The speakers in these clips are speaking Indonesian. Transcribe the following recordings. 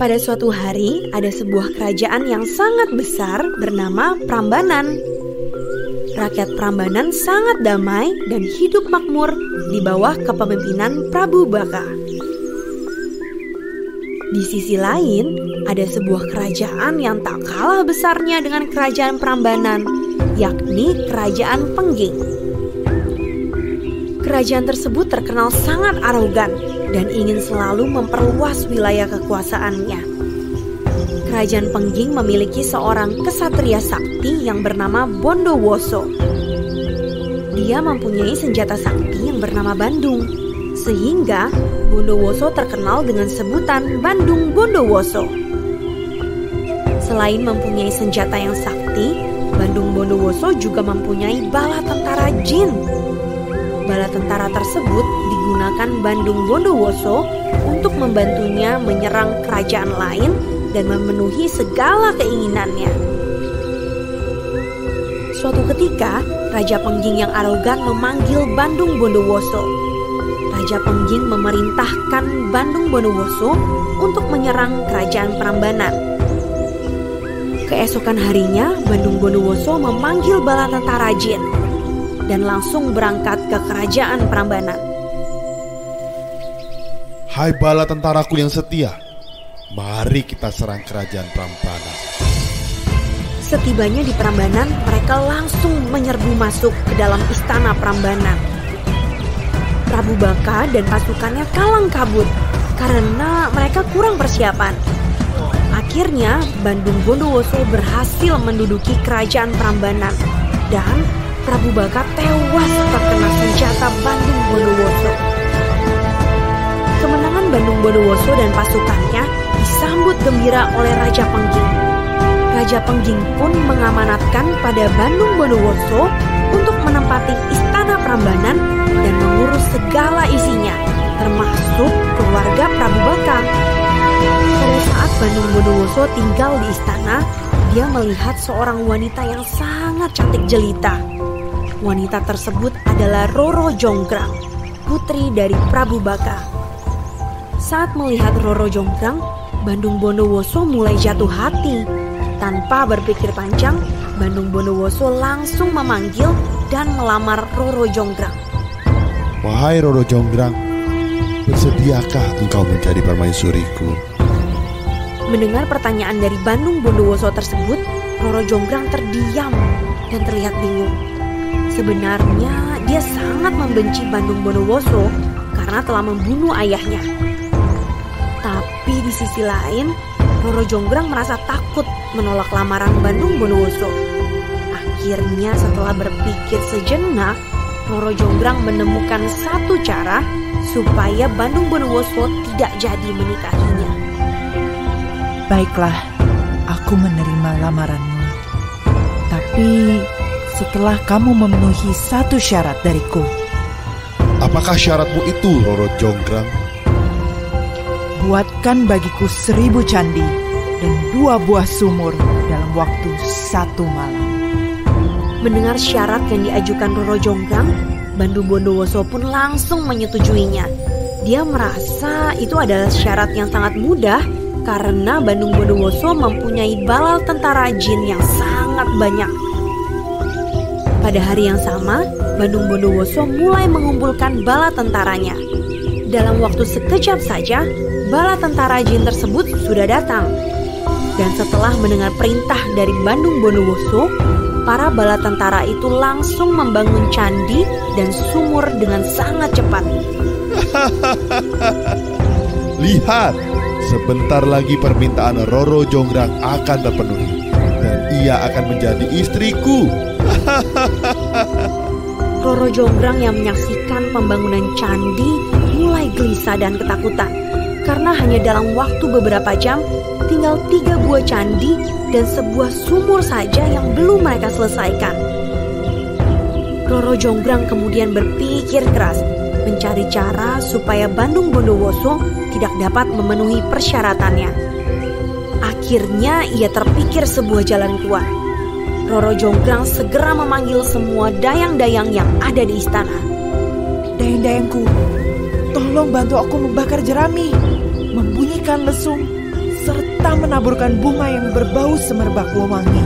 Pada suatu hari, ada sebuah kerajaan yang sangat besar bernama Prambanan. Rakyat Prambanan sangat damai dan hidup makmur di bawah kepemimpinan Prabu Baka. Di sisi lain, ada sebuah kerajaan yang tak kalah besarnya dengan kerajaan Prambanan, yakni Kerajaan Pengging. Kerajaan tersebut terkenal sangat arogan dan ingin selalu memperluas wilayah kekuasaannya. Kerajaan Pengging memiliki seorang kesatria sakti yang bernama Bondowoso. Dia mempunyai senjata sakti yang bernama Bandung, sehingga Bondowoso terkenal dengan sebutan Bandung Bondowoso. Selain mempunyai senjata yang sakti, Bandung Bondowoso juga mempunyai bala tentara jin bala tentara tersebut digunakan Bandung Bondowoso untuk membantunya menyerang kerajaan lain dan memenuhi segala keinginannya. Suatu ketika, Raja Pengging yang arogan memanggil Bandung Bondowoso. Raja Pengging memerintahkan Bandung Bondowoso untuk menyerang kerajaan Prambanan. Keesokan harinya, Bandung Bondowoso memanggil bala tentara jin dan langsung berangkat ke kerajaan Prambanan. Hai bala tentaraku yang setia, mari kita serang kerajaan Prambanan. Setibanya di Prambanan, mereka langsung menyerbu masuk ke dalam istana Prambanan. Prabu Baka dan pasukannya kalang kabut karena mereka kurang persiapan. Akhirnya, Bandung Bondowoso berhasil menduduki kerajaan Prambanan dan Prabu Baka tewas Bondowoso dan pasukannya disambut gembira oleh Raja Pengging. Raja Pengging pun mengamanatkan pada Bandung Bondowoso untuk menempati istana Prambanan dan mengurus segala isinya, termasuk keluarga Prabu Baka. Pada saat Bandung Bondowoso tinggal di istana, dia melihat seorang wanita yang sangat cantik jelita. Wanita tersebut adalah Roro Jonggrang, putri dari Prabu Baka. Saat melihat Roro Jonggrang, Bandung Bondowoso mulai jatuh hati. Tanpa berpikir panjang, Bandung Bondowoso langsung memanggil dan melamar Roro Jonggrang. Wahai Roro Jonggrang, bersediakah engkau menjadi permaisuriku? Mendengar pertanyaan dari Bandung Bondowoso tersebut, Roro Jonggrang terdiam dan terlihat bingung. Sebenarnya dia sangat membenci Bandung Bondowoso karena telah membunuh ayahnya. Di sisi lain, Roro Jonggrang merasa takut menolak lamaran Bandung Bondowoso. Akhirnya setelah berpikir sejenak, Roro Jonggrang menemukan satu cara supaya Bandung Bondowoso tidak jadi menikahinya. Baiklah, aku menerima lamaranmu. Tapi setelah kamu memenuhi satu syarat dariku. Apakah syaratmu itu, Roro Jonggrang? Buatkan bagiku seribu candi dan dua buah sumur dalam waktu satu malam. Mendengar syarat yang diajukan Roro Jonggrang, Bandung Bondowoso pun langsung menyetujuinya. Dia merasa itu adalah syarat yang sangat mudah karena Bandung Bondowoso mempunyai balal tentara jin yang sangat banyak. Pada hari yang sama, Bandung Bondowoso mulai mengumpulkan bala tentaranya. Dalam waktu sekejap saja, bala tentara jin tersebut sudah datang. Dan setelah mendengar perintah dari Bandung Bondowoso, para bala tentara itu langsung membangun candi dan sumur dengan sangat cepat. Lihat, sebentar lagi permintaan Roro Jonggrang akan terpenuhi dan ia akan menjadi istriku. Roro Jonggrang yang menyaksikan pembangunan candi mulai gelisah dan ketakutan karena hanya dalam waktu beberapa jam tinggal tiga buah candi dan sebuah sumur saja yang belum mereka selesaikan. Roro Jonggrang kemudian berpikir keras mencari cara supaya Bandung Bondowoso tidak dapat memenuhi persyaratannya. Akhirnya ia terpikir sebuah jalan keluar. Roro Jonggrang segera memanggil semua dayang-dayang yang ada di istana. Dayang-dayangku, tolong bantu aku membakar jerami, menyalakan lesung serta menaburkan bunga yang berbau semerbak wangi.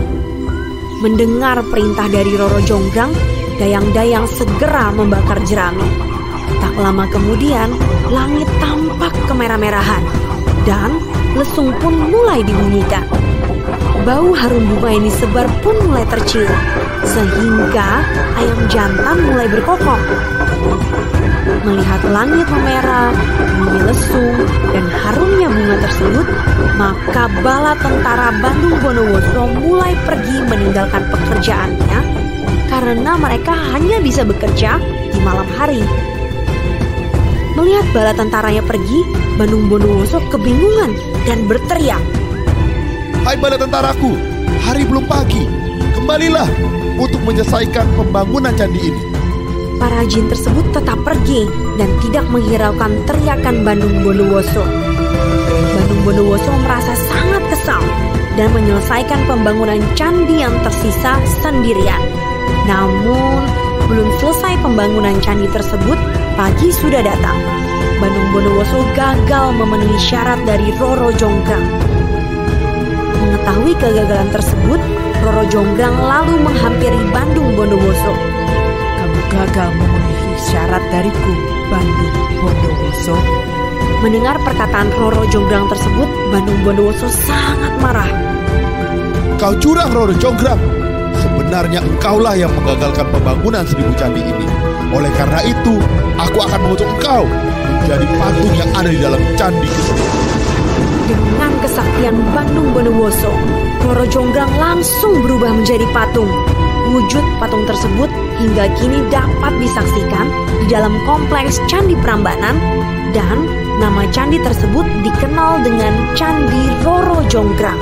Mendengar perintah dari Roro Jonggrang, dayang-dayang segera membakar jerami. Tak lama kemudian, langit tampak kemerah-merahan dan lesung pun mulai dibunyikan. Bau harum bunga yang disebar pun mulai tercium, sehingga ayam jantan mulai berkokok. Melihat langit memerah, bunyi maka bala tentara Bandung Bondowoso mulai pergi meninggalkan pekerjaannya karena mereka hanya bisa bekerja di malam hari. Melihat bala tentaranya pergi, Bandung Bondowoso kebingungan dan berteriak. Hai bala tentaraku, hari belum pagi. Kembalilah untuk menyelesaikan pembangunan candi ini. Para jin tersebut tetap pergi dan tidak menghiraukan teriakan Bandung Bondowoso. Bandung Bondowoso merasa sangat kesal dan menyelesaikan pembangunan candi yang tersisa sendirian. Namun, belum selesai pembangunan candi tersebut, pagi sudah datang. Bandung Bondowoso gagal memenuhi syarat dari Roro Jonggrang. Mengetahui kegagalan tersebut, Roro Jonggrang lalu menghampiri Bandung Bondowoso. Kamu gagal memenuhi syarat dariku, Bandung Bondowoso. Mendengar perkataan Roro Jonggrang tersebut, Bandung Bondowoso sangat marah. Kau curang Roro Jonggrang. Sebenarnya engkaulah yang menggagalkan pembangunan seribu candi ini. Oleh karena itu, aku akan mengutuk engkau menjadi patung yang ada di dalam candi. Dengan kesaktian Bandung Bondowoso, Roro Jonggrang langsung berubah menjadi patung wujud patung tersebut hingga kini dapat disaksikan di dalam kompleks Candi Prambanan dan nama candi tersebut dikenal dengan Candi Roro Jonggrang.